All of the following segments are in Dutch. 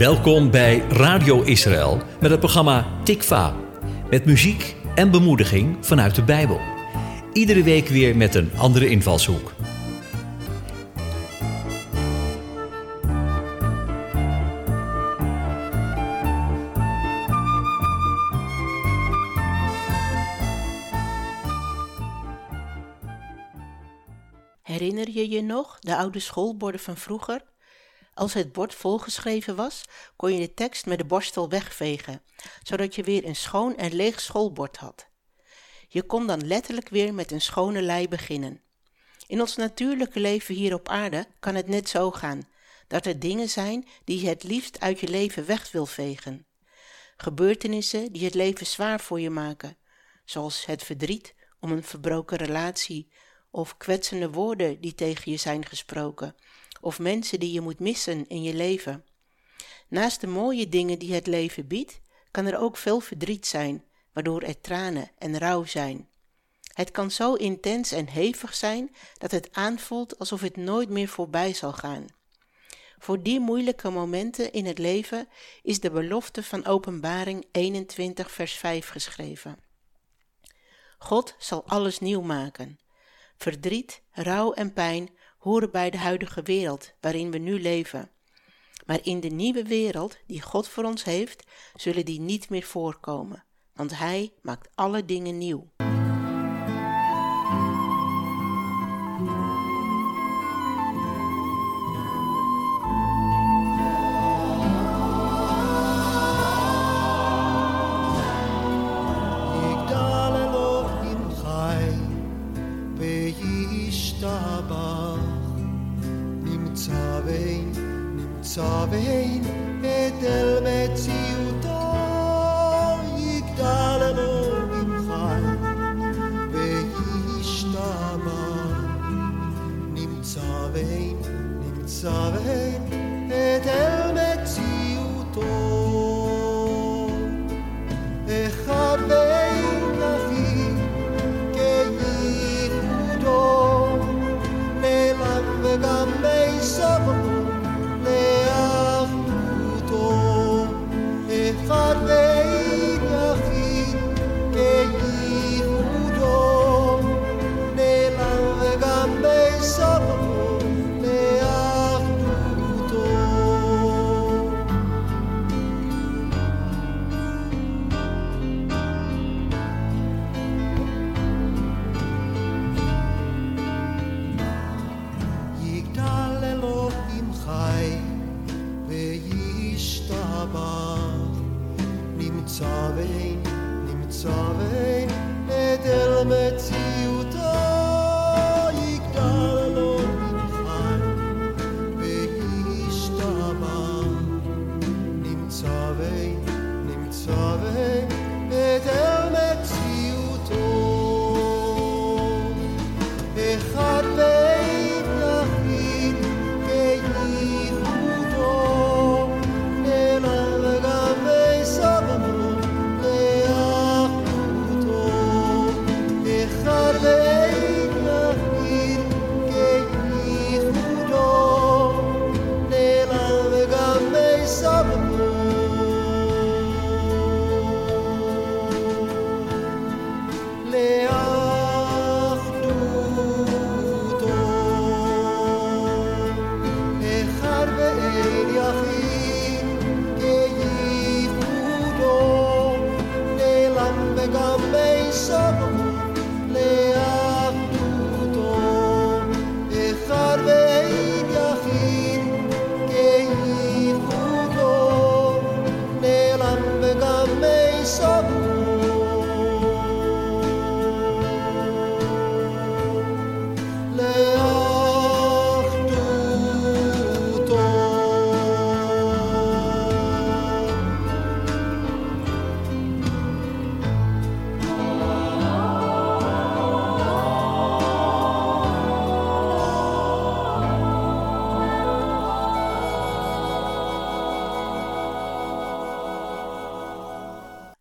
Welkom bij Radio Israël met het programma Tikva. Met muziek en bemoediging vanuit de Bijbel. Iedere week weer met een andere invalshoek. Herinner je je nog de oude schoolborden van vroeger? Als het bord volgeschreven was, kon je de tekst met de borstel wegvegen, zodat je weer een schoon en leeg schoolbord had. Je kon dan letterlijk weer met een schone lei beginnen. In ons natuurlijke leven hier op aarde kan het net zo gaan, dat er dingen zijn die je het liefst uit je leven weg wil vegen. Gebeurtenissen die het leven zwaar voor je maken, zoals het verdriet om een verbroken relatie of kwetsende woorden die tegen je zijn gesproken of mensen die je moet missen in je leven. Naast de mooie dingen die het leven biedt, kan er ook veel verdriet zijn, waardoor er tranen en rouw zijn. Het kan zo intens en hevig zijn dat het aanvoelt alsof het nooit meer voorbij zal gaan. Voor die moeilijke momenten in het leven is de belofte van Openbaring 21, vers 5 geschreven. God zal alles nieuw maken. Verdriet, rouw en pijn horen bij de huidige wereld waarin we nu leven. Maar in de nieuwe wereld die God voor ons heeft, zullen die niet meer voorkomen, want Hij maakt alle dingen nieuw. Salvein, Nikud Salvein.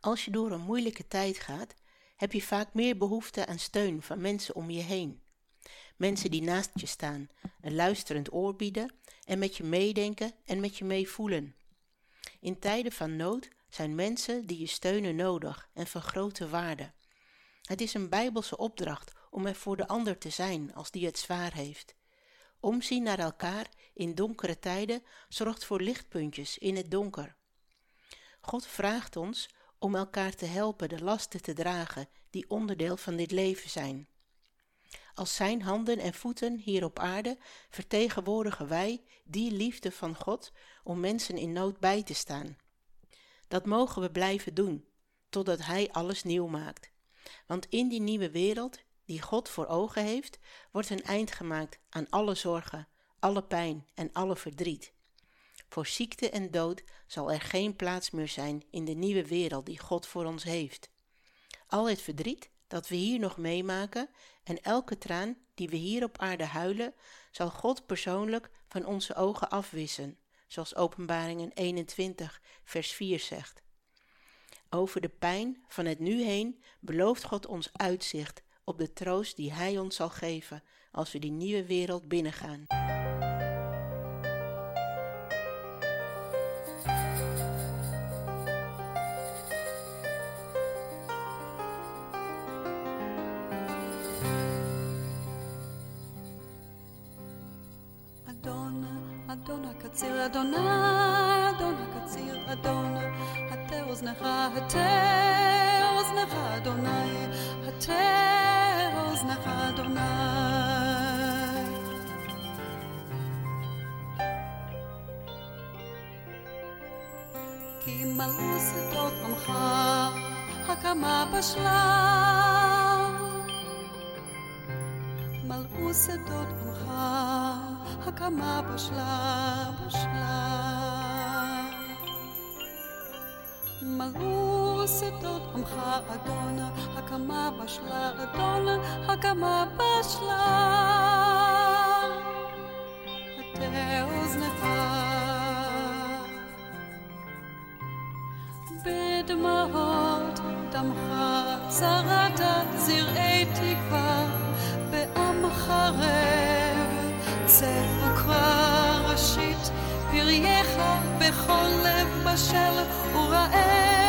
Als je door een moeilijke tijd gaat, heb je vaak meer behoefte aan steun van mensen om je heen. Mensen die naast je staan, een luisterend oor bieden en met je meedenken en met je meevoelen. In tijden van nood zijn mensen die je steunen nodig en van grote waarde. Het is een bijbelse opdracht om er voor de ander te zijn als die het zwaar heeft. Omzien naar elkaar in donkere tijden zorgt voor lichtpuntjes in het donker. God vraagt ons om elkaar te helpen de lasten te dragen die onderdeel van dit leven zijn. Als zijn handen en voeten hier op aarde vertegenwoordigen wij die liefde van God om mensen in nood bij te staan. Dat mogen we blijven doen, totdat Hij alles nieuw maakt. Want in die nieuwe wereld die God voor ogen heeft, wordt een eind gemaakt aan alle zorgen, alle pijn en alle verdriet. Voor ziekte en dood zal er geen plaats meer zijn in de nieuwe wereld die God voor ons heeft. Al het verdriet dat we hier nog meemaken en elke traan die we hier op aarde huilen, zal God persoonlijk van onze ogen afwissen, zoals Openbaringen 21, vers 4 zegt. Over de pijn van het nu heen belooft God ons uitzicht op de troost die Hij ons zal geven als we die nieuwe wereld binnengaan. כי מלאו שדות עמך, הקמה בשלה. מלאו שדות עמך, הקמה בשלה, בשלה. מלאו שדות עמך, אדון, הקמה בשלה, אדון, הקמה בשלה. הטה אוזנך. בדמעות דמחה שרת זרעי תקווה בעם חרב צעקה ראשית פרייך בכל לב בשל וראה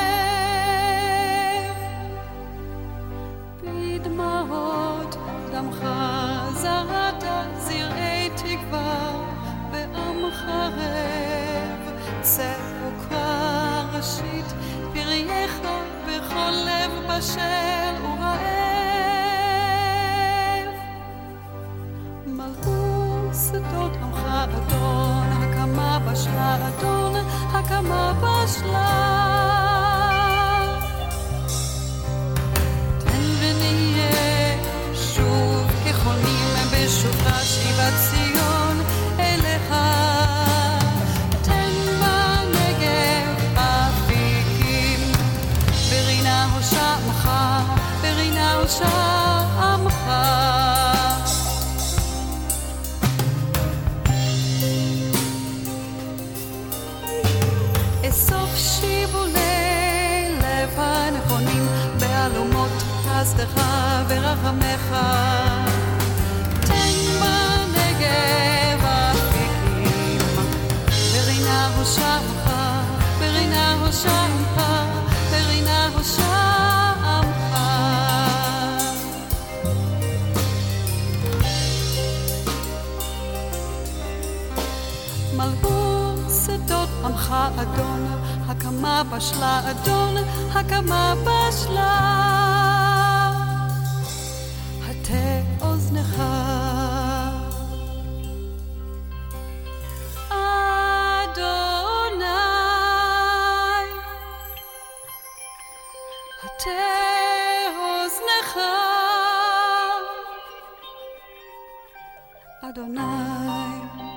הקמה בשלה אדון, הקמה בשלה. הטה אוזנך. אדוני, הטה אוזנך. אדוני.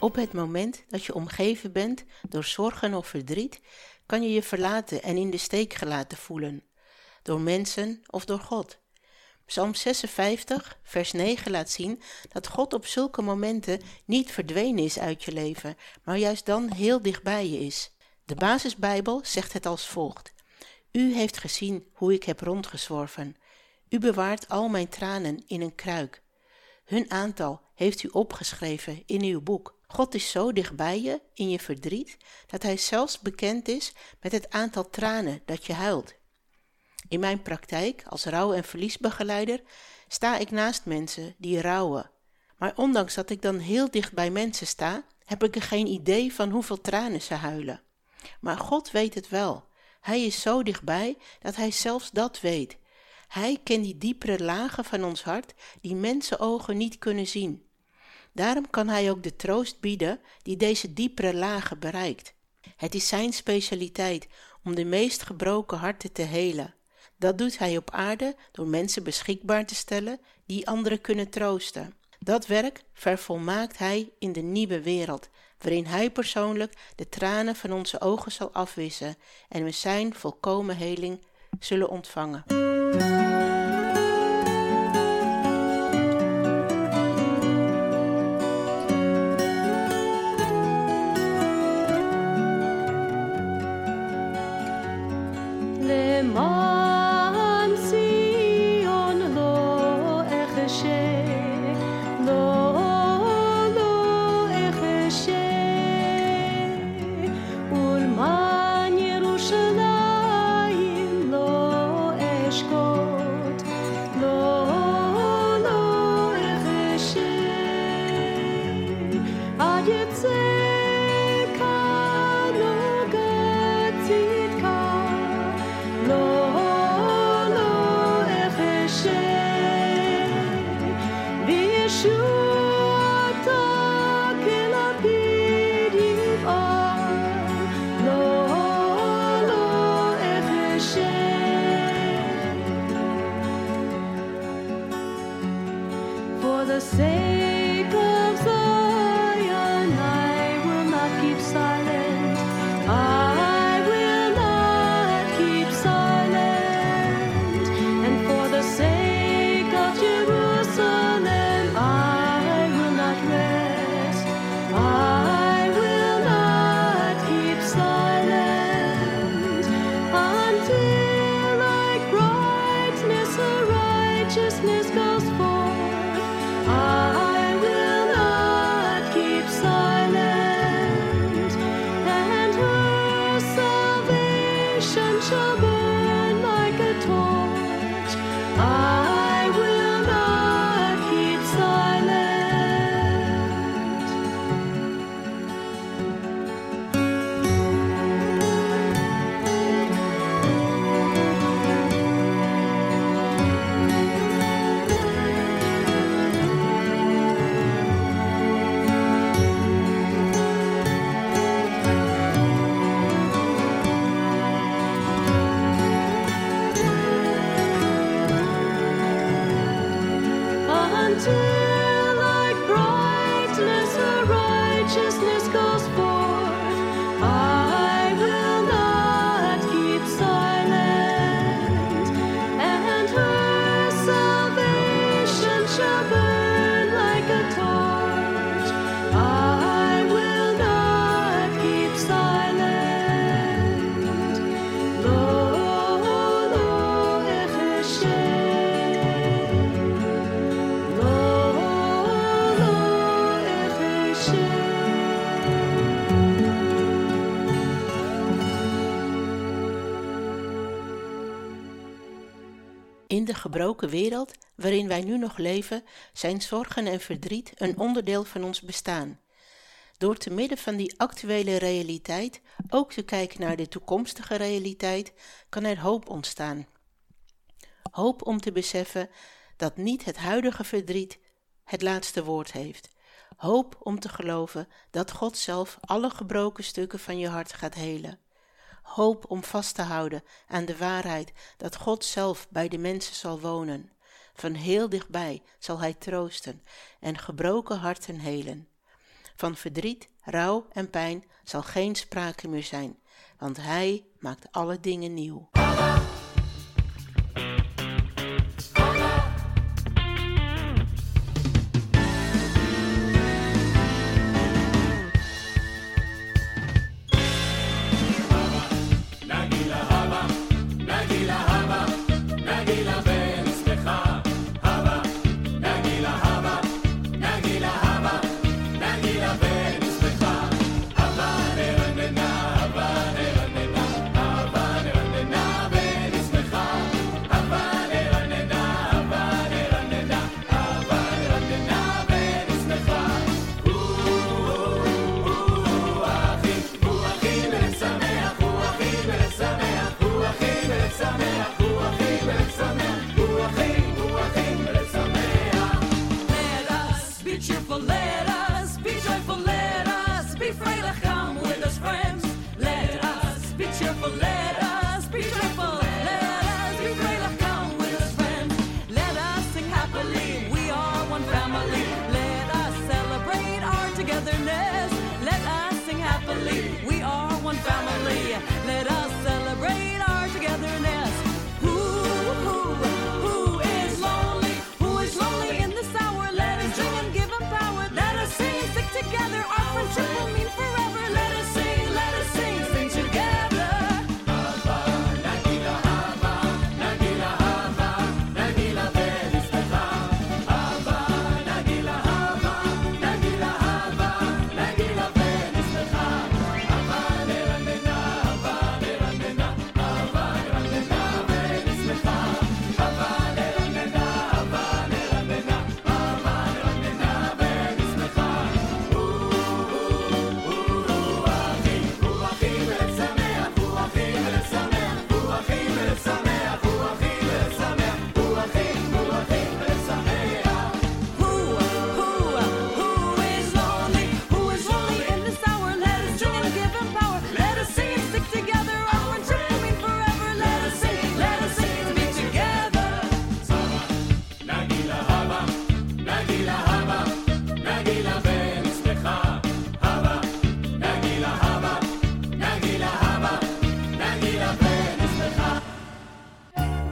Op het moment dat je omgeven bent door zorgen of verdriet, kan je je verlaten en in de steek gelaten voelen, door mensen of door God. Psalm 56, vers 9 laat zien dat God op zulke momenten niet verdwenen is uit je leven, maar juist dan heel dichtbij je is. De basisbijbel zegt het als volgt. U heeft gezien hoe ik heb rondgezworven. U bewaart al mijn tranen in een kruik. Hun aantal heeft u opgeschreven in uw boek. God is zo dichtbij je in je verdriet dat Hij zelfs bekend is met het aantal tranen dat je huilt. In mijn praktijk als rouw- en verliesbegeleider sta ik naast mensen die rouwen. Maar ondanks dat ik dan heel dicht bij mensen sta, heb ik er geen idee van hoeveel tranen ze huilen. Maar God weet het wel. Hij is zo dichtbij dat Hij zelfs dat weet. Hij kent die diepere lagen van ons hart die mensenogen niet kunnen zien. Daarom kan Hij ook de troost bieden die deze diepere lagen bereikt. Het is Zijn specialiteit om de meest gebroken harten te helen. Dat doet Hij op aarde door mensen beschikbaar te stellen die anderen kunnen troosten. Dat werk vervolmaakt Hij in de nieuwe wereld, waarin Hij persoonlijk de tranen van onze ogen zal afwissen en we Zijn volkomen heling zullen ontvangen. How you I to gebroken wereld waarin wij nu nog leven, zijn zorgen en verdriet een onderdeel van ons bestaan. Door te midden van die actuele realiteit ook te kijken naar de toekomstige realiteit, kan er hoop ontstaan. Hoop om te beseffen dat niet het huidige verdriet het laatste woord heeft. Hoop om te geloven dat God zelf alle gebroken stukken van je hart gaat helen. Hoop om vast te houden aan de waarheid dat God zelf bij de mensen zal wonen. Van heel dichtbij zal Hij troosten en gebroken harten helen. Van verdriet, rouw en pijn zal geen sprake meer zijn, want Hij maakt alle dingen nieuw.